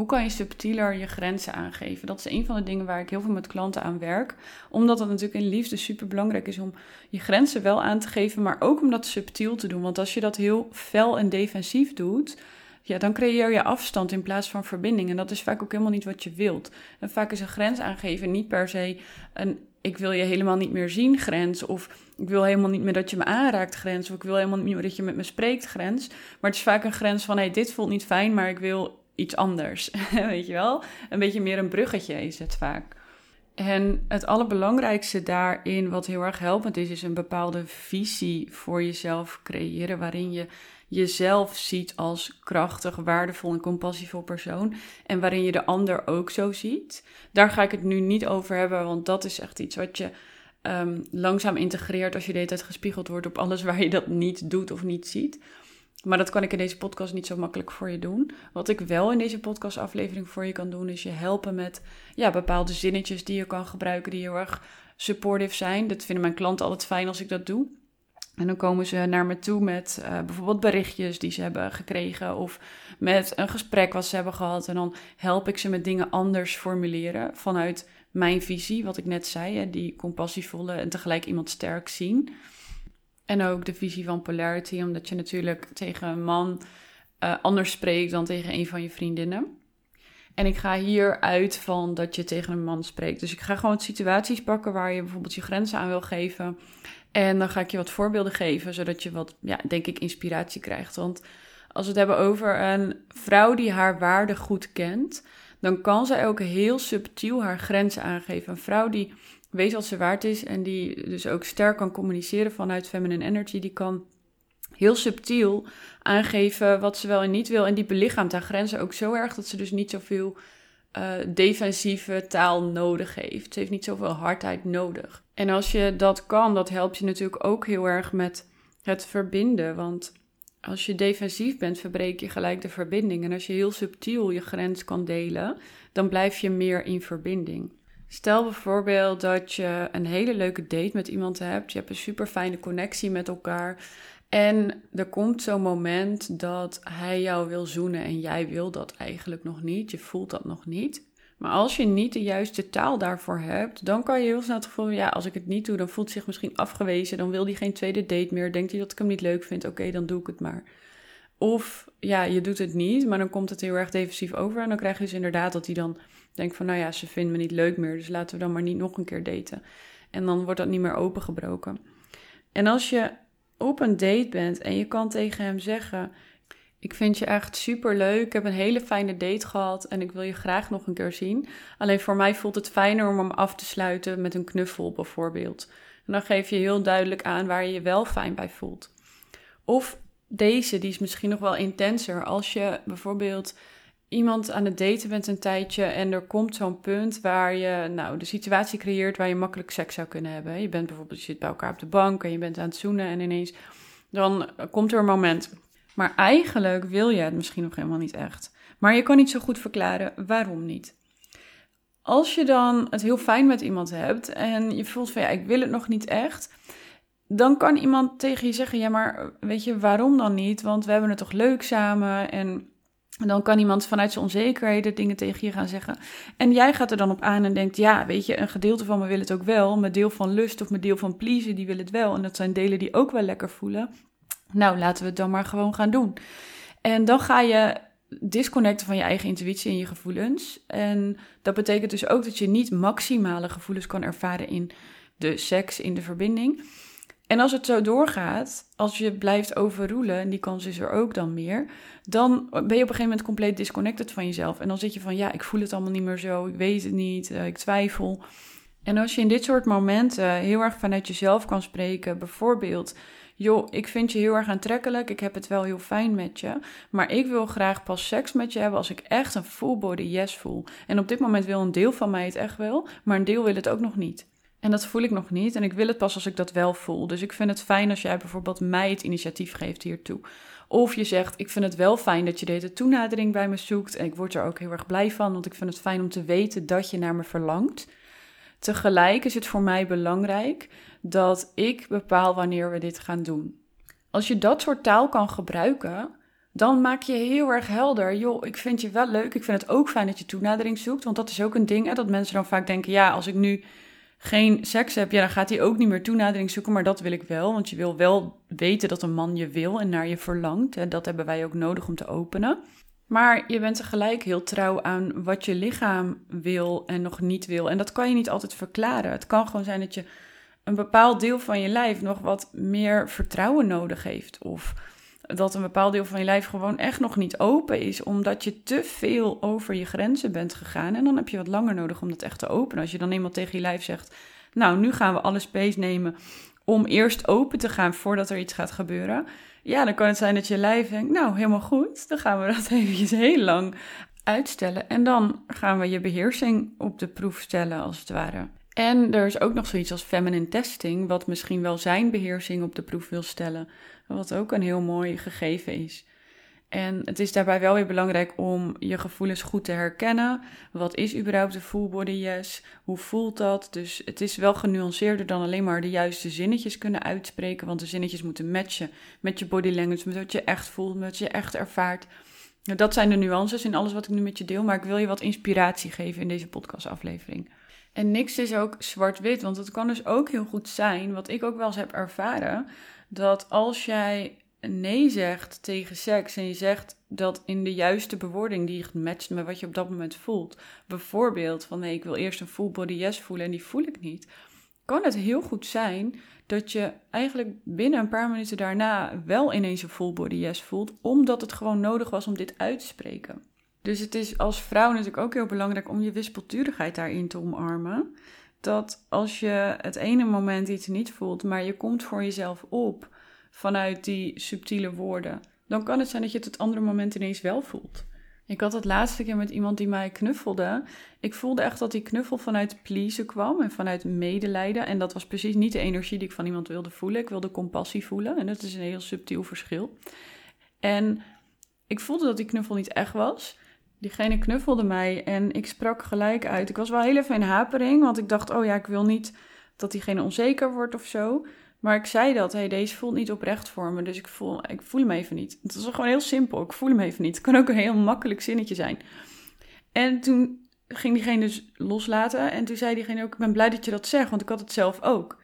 Hoe kan je subtieler je grenzen aangeven? Dat is een van de dingen waar ik heel veel met klanten aan werk. Omdat het natuurlijk in liefde super belangrijk is om je grenzen wel aan te geven, maar ook om dat subtiel te doen. Want als je dat heel fel en defensief doet, ja, dan creëer je afstand in plaats van verbinding. En dat is vaak ook helemaal niet wat je wilt. En vaak is een grens aangeven niet per se een ik wil je helemaal niet meer zien grens. Of ik wil helemaal niet meer dat je me aanraakt grens. Of ik wil helemaal niet meer dat je met me spreekt grens. Maar het is vaak een grens van hey, dit voelt niet fijn, maar ik wil iets anders. Weet je wel? Een beetje meer een bruggetje is het vaak. En het allerbelangrijkste daarin, wat heel erg helpend is, is een bepaalde visie voor jezelf creëren. Waarin je jezelf ziet als krachtig, waardevol en compassievol persoon. En waarin je de ander ook zo ziet. Daar ga ik het nu niet over hebben, want dat is echt iets wat je um, langzaam integreert als je de hele tijd gespiegeld wordt op alles waar je dat niet doet of niet ziet. Maar dat kan ik in deze podcast niet zo makkelijk voor je doen. Wat ik wel in deze podcastaflevering voor je kan doen, is je helpen met ja, bepaalde zinnetjes die je kan gebruiken die heel erg supportive zijn. Dat vinden mijn klanten altijd fijn als ik dat doe. En dan komen ze naar me toe met uh, bijvoorbeeld berichtjes die ze hebben gekregen of met een gesprek wat ze hebben gehad. En dan help ik ze met dingen anders formuleren vanuit mijn visie, wat ik net zei, hè, die compassievolle en tegelijk iemand sterk zien. En ook de visie van polarity, omdat je natuurlijk tegen een man uh, anders spreekt dan tegen een van je vriendinnen. En ik ga hier uit van dat je tegen een man spreekt. Dus ik ga gewoon situaties pakken waar je bijvoorbeeld je grenzen aan wil geven. En dan ga ik je wat voorbeelden geven, zodat je wat, ja, denk ik, inspiratie krijgt. Want als we het hebben over een vrouw die haar waarde goed kent, dan kan zij ook heel subtiel haar grenzen aangeven. Een vrouw die weet wat ze waard is en die dus ook sterk kan communiceren vanuit feminine energy, die kan heel subtiel aangeven wat ze wel en niet wil. En die belichaamt haar grenzen ook zo erg dat ze dus niet zoveel uh, defensieve taal nodig heeft. Ze heeft niet zoveel hardheid nodig. En als je dat kan, dat helpt je natuurlijk ook heel erg met het verbinden. Want als je defensief bent, verbreek je gelijk de verbinding. En als je heel subtiel je grens kan delen, dan blijf je meer in verbinding. Stel bijvoorbeeld dat je een hele leuke date met iemand hebt. Je hebt een super fijne connectie met elkaar. En er komt zo'n moment dat hij jou wil zoenen en jij wil dat eigenlijk nog niet. Je voelt dat nog niet. Maar als je niet de juiste taal daarvoor hebt, dan kan je heel snel het gevoel ja, als ik het niet doe, dan voelt hij zich misschien afgewezen. Dan wil hij geen tweede date meer. Denkt hij dat ik hem niet leuk vind? Oké, dan doe ik het maar. Of ja, je doet het niet, maar dan komt het heel erg defensief over. En dan krijg je dus inderdaad dat hij dan denkt van, nou ja, ze vindt me niet leuk meer, dus laten we dan maar niet nog een keer daten. En dan wordt dat niet meer opengebroken. En als je op een date bent en je kan tegen hem zeggen: Ik vind je echt super leuk. Ik heb een hele fijne date gehad en ik wil je graag nog een keer zien. Alleen voor mij voelt het fijner om hem af te sluiten met een knuffel bijvoorbeeld. En dan geef je heel duidelijk aan waar je je wel fijn bij voelt. Of deze, die is misschien nog wel intenser. Als je bijvoorbeeld iemand aan het daten bent een tijdje en er komt zo'n punt waar je nou, de situatie creëert waar je makkelijk seks zou kunnen hebben. Je bent bijvoorbeeld, je zit bij elkaar op de bank en je bent aan het zoenen en ineens dan komt er een moment. Maar eigenlijk wil je het misschien nog helemaal niet echt. Maar je kan niet zo goed verklaren waarom niet. Als je dan het heel fijn met iemand hebt en je voelt van ja, ik wil het nog niet echt, dan kan iemand tegen je zeggen: ja, maar weet je waarom dan niet? Want we hebben het toch leuk samen en dan kan iemand vanuit zijn onzekerheden dingen tegen je gaan zeggen. En jij gaat er dan op aan en denkt: ja, weet je, een gedeelte van me wil het ook wel. Mijn deel van lust of mijn deel van pleasen, die wil het wel. En dat zijn delen die ook wel lekker voelen. Nou, laten we het dan maar gewoon gaan doen. En dan ga je disconnecten van je eigen intuïtie en je gevoelens. En dat betekent dus ook dat je niet maximale gevoelens kan ervaren in de seks, in de verbinding. En als het zo doorgaat, als je blijft overroelen, en die kans is er ook dan meer, dan ben je op een gegeven moment compleet disconnected van jezelf. En dan zit je van, ja, ik voel het allemaal niet meer zo, ik weet het niet, uh, ik twijfel. En als je in dit soort momenten heel erg vanuit jezelf kan spreken, bijvoorbeeld, joh, ik vind je heel erg aantrekkelijk, ik heb het wel heel fijn met je, maar ik wil graag pas seks met je hebben als ik echt een full body yes voel. En op dit moment wil een deel van mij het echt wel, maar een deel wil het ook nog niet. En dat voel ik nog niet. En ik wil het pas als ik dat wel voel. Dus ik vind het fijn als jij bijvoorbeeld mij het initiatief geeft hiertoe. Of je zegt, ik vind het wel fijn dat je deze toenadering bij me zoekt. En ik word er ook heel erg blij van, want ik vind het fijn om te weten dat je naar me verlangt. Tegelijk is het voor mij belangrijk dat ik bepaal wanneer we dit gaan doen. Als je dat soort taal kan gebruiken, dan maak je heel erg helder. Joh, ik vind je wel leuk. Ik vind het ook fijn dat je toenadering zoekt. Want dat is ook een ding. Dat mensen dan vaak denken: ja, als ik nu geen seks heb, ja, dan gaat hij ook niet meer toenadering zoeken. Maar dat wil ik wel. Want je wil wel weten dat een man je wil en naar je verlangt. En dat hebben wij ook nodig om te openen. Maar je bent tegelijk heel trouw aan wat je lichaam wil en nog niet wil. En dat kan je niet altijd verklaren. Het kan gewoon zijn dat je een bepaald deel van je lijf nog wat meer vertrouwen nodig heeft. Of dat een bepaald deel van je lijf gewoon echt nog niet open is, omdat je te veel over je grenzen bent gegaan. En dan heb je wat langer nodig om dat echt te openen. Als je dan eenmaal tegen je lijf zegt: Nou, nu gaan we alle space nemen om eerst open te gaan voordat er iets gaat gebeuren. Ja, dan kan het zijn dat je lijf denkt: Nou, helemaal goed, dan gaan we dat eventjes heel lang uitstellen. En dan gaan we je beheersing op de proef stellen, als het ware. En er is ook nog zoiets als feminine testing, wat misschien wel zijn beheersing op de proef wil stellen. Wat ook een heel mooi gegeven is. En het is daarbij wel weer belangrijk om je gevoelens goed te herkennen. Wat is überhaupt een full body yes? Hoe voelt dat? Dus het is wel genuanceerder dan alleen maar de juiste zinnetjes kunnen uitspreken. Want de zinnetjes moeten matchen met je body language, met wat je echt voelt, met wat je echt ervaart. Dat zijn de nuances in alles wat ik nu met je deel. Maar ik wil je wat inspiratie geven in deze podcastaflevering. En niks is ook zwart-wit, want het kan dus ook heel goed zijn, wat ik ook wel eens heb ervaren, dat als jij nee zegt tegen seks en je zegt dat in de juiste bewoording die matcht met wat je op dat moment voelt, bijvoorbeeld van nee, ik wil eerst een full body yes voelen en die voel ik niet, kan het heel goed zijn dat je eigenlijk binnen een paar minuten daarna wel ineens een full body yes voelt, omdat het gewoon nodig was om dit uit te spreken. Dus het is als vrouw natuurlijk ook heel belangrijk om je wispelturigheid daarin te omarmen. Dat als je het ene moment iets niet voelt, maar je komt voor jezelf op vanuit die subtiele woorden, dan kan het zijn dat je het het andere moment ineens wel voelt. Ik had het laatste keer met iemand die mij knuffelde. Ik voelde echt dat die knuffel vanuit pleasen kwam en vanuit medelijden. En dat was precies niet de energie die ik van iemand wilde voelen. Ik wilde compassie voelen en dat is een heel subtiel verschil. En ik voelde dat die knuffel niet echt was. Diegene knuffelde mij en ik sprak gelijk uit. Ik was wel heel even in hapering, want ik dacht, oh ja, ik wil niet dat diegene onzeker wordt of zo. Maar ik zei dat, hey, deze voelt niet oprecht voor me, dus ik voel, ik voel hem even niet. Het was gewoon heel simpel, ik voel hem even niet. Het kan ook een heel makkelijk zinnetje zijn. En toen ging diegene dus loslaten en toen zei diegene ook, ik ben blij dat je dat zegt, want ik had het zelf ook.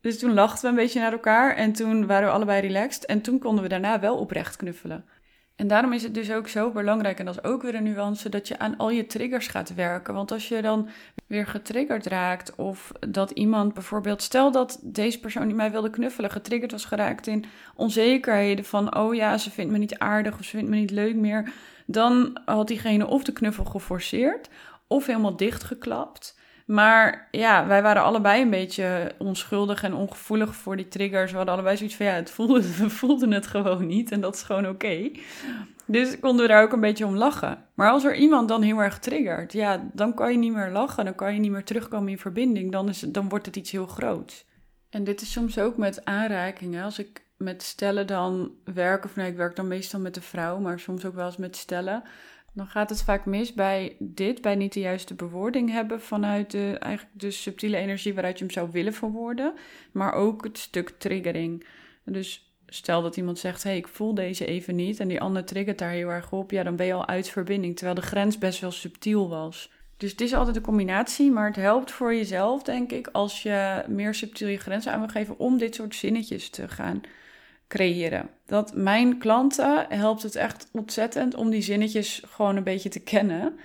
Dus toen lachten we een beetje naar elkaar en toen waren we allebei relaxed en toen konden we daarna wel oprecht knuffelen. En daarom is het dus ook zo belangrijk, en dat is ook weer een nuance, dat je aan al je triggers gaat werken. Want als je dan weer getriggerd raakt, of dat iemand bijvoorbeeld, stel dat deze persoon die mij wilde knuffelen, getriggerd was geraakt in onzekerheden van, oh ja, ze vindt me niet aardig of ze vindt me niet leuk meer, dan had diegene of de knuffel geforceerd, of helemaal dichtgeklapt. Maar ja, wij waren allebei een beetje onschuldig en ongevoelig voor die triggers. We hadden allebei zoiets van, ja, het voelde, we voelden het gewoon niet en dat is gewoon oké. Dus konden we daar ook een beetje om lachen. Maar als er iemand dan heel erg triggert, ja, dan kan je niet meer lachen, dan kan je niet meer terugkomen in verbinding, dan, is, dan wordt het iets heel groots. En dit is soms ook met aanrakingen. Als ik met stellen dan werk, of nee, ik werk dan meestal met de vrouw, maar soms ook wel eens met stellen dan gaat het vaak mis bij dit, bij niet de juiste bewoording hebben vanuit de, eigenlijk de subtiele energie waaruit je hem zou willen verwoorden, maar ook het stuk triggering. Dus stel dat iemand zegt, hey, ik voel deze even niet en die ander triggert daar heel erg op, ja, dan ben je al uit verbinding, terwijl de grens best wel subtiel was. Dus het is altijd een combinatie, maar het helpt voor jezelf, denk ik, als je meer subtiel je grenzen aan wil geven om dit soort zinnetjes te gaan creëren. Dat mijn klanten helpt het echt ontzettend om die zinnetjes gewoon een beetje te kennen.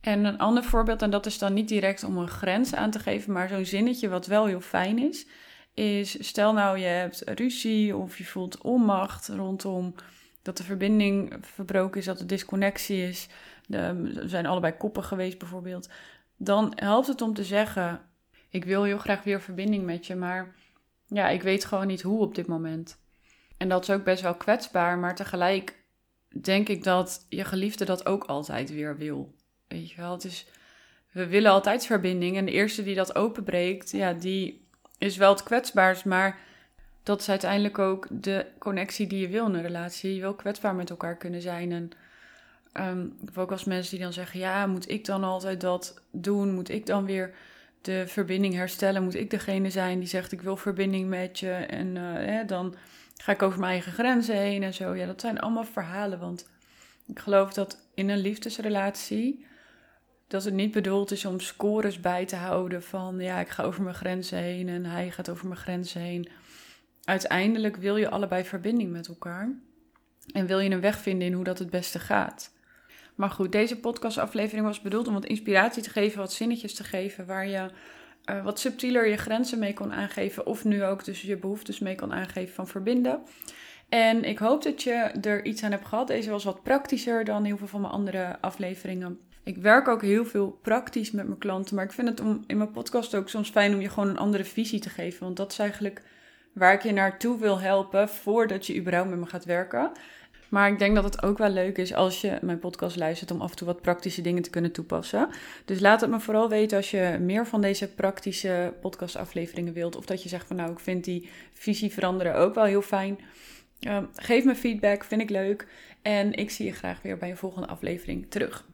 En een ander voorbeeld, en dat is dan niet direct om een grens aan te geven, maar zo'n zinnetje wat wel heel fijn is, is stel nou je hebt ruzie of je voelt onmacht rondom dat de verbinding verbroken is, dat er disconnectie is, we zijn allebei koppen geweest bijvoorbeeld, dan helpt het om te zeggen, ik wil heel graag weer verbinding met je, maar ja, ik weet gewoon niet hoe op dit moment. En dat is ook best wel kwetsbaar, maar tegelijk denk ik dat je geliefde dat ook altijd weer wil. Weet je wel, het is, we willen altijd verbinding. En de eerste die dat openbreekt, ja, die is wel het kwetsbaarst, maar dat is uiteindelijk ook de connectie die je wil in een relatie. Je wil kwetsbaar met elkaar kunnen zijn. En um, ik heb ook als mensen die dan zeggen: Ja, moet ik dan altijd dat doen? Moet ik dan weer de verbinding herstellen? Moet ik degene zijn die zegt: Ik wil verbinding met je? En uh, dan ga ik over mijn eigen grenzen heen en zo. Ja, dat zijn allemaal verhalen. Want ik geloof dat in een liefdesrelatie dat het niet bedoeld is om scores bij te houden van ja, ik ga over mijn grenzen heen en hij gaat over mijn grenzen heen. Uiteindelijk wil je allebei verbinding met elkaar en wil je een weg vinden in hoe dat het beste gaat. Maar goed, deze podcastaflevering was bedoeld om wat inspiratie te geven, wat zinnetjes te geven waar je uh, wat subtieler je grenzen mee kon aangeven of nu ook dus je behoeftes mee kan aangeven van verbinden. En ik hoop dat je er iets aan hebt gehad. Deze was wat praktischer dan heel veel van mijn andere afleveringen. Ik werk ook heel veel praktisch met mijn klanten, maar ik vind het om, in mijn podcast ook soms fijn om je gewoon een andere visie te geven. Want dat is eigenlijk waar ik je naartoe wil helpen voordat je überhaupt met me gaat werken. Maar ik denk dat het ook wel leuk is als je mijn podcast luistert om af en toe wat praktische dingen te kunnen toepassen. Dus laat het me vooral weten als je meer van deze praktische podcastafleveringen wilt. Of dat je zegt van nou, ik vind die visie veranderen ook wel heel fijn. Uh, geef me feedback, vind ik leuk. En ik zie je graag weer bij een volgende aflevering terug.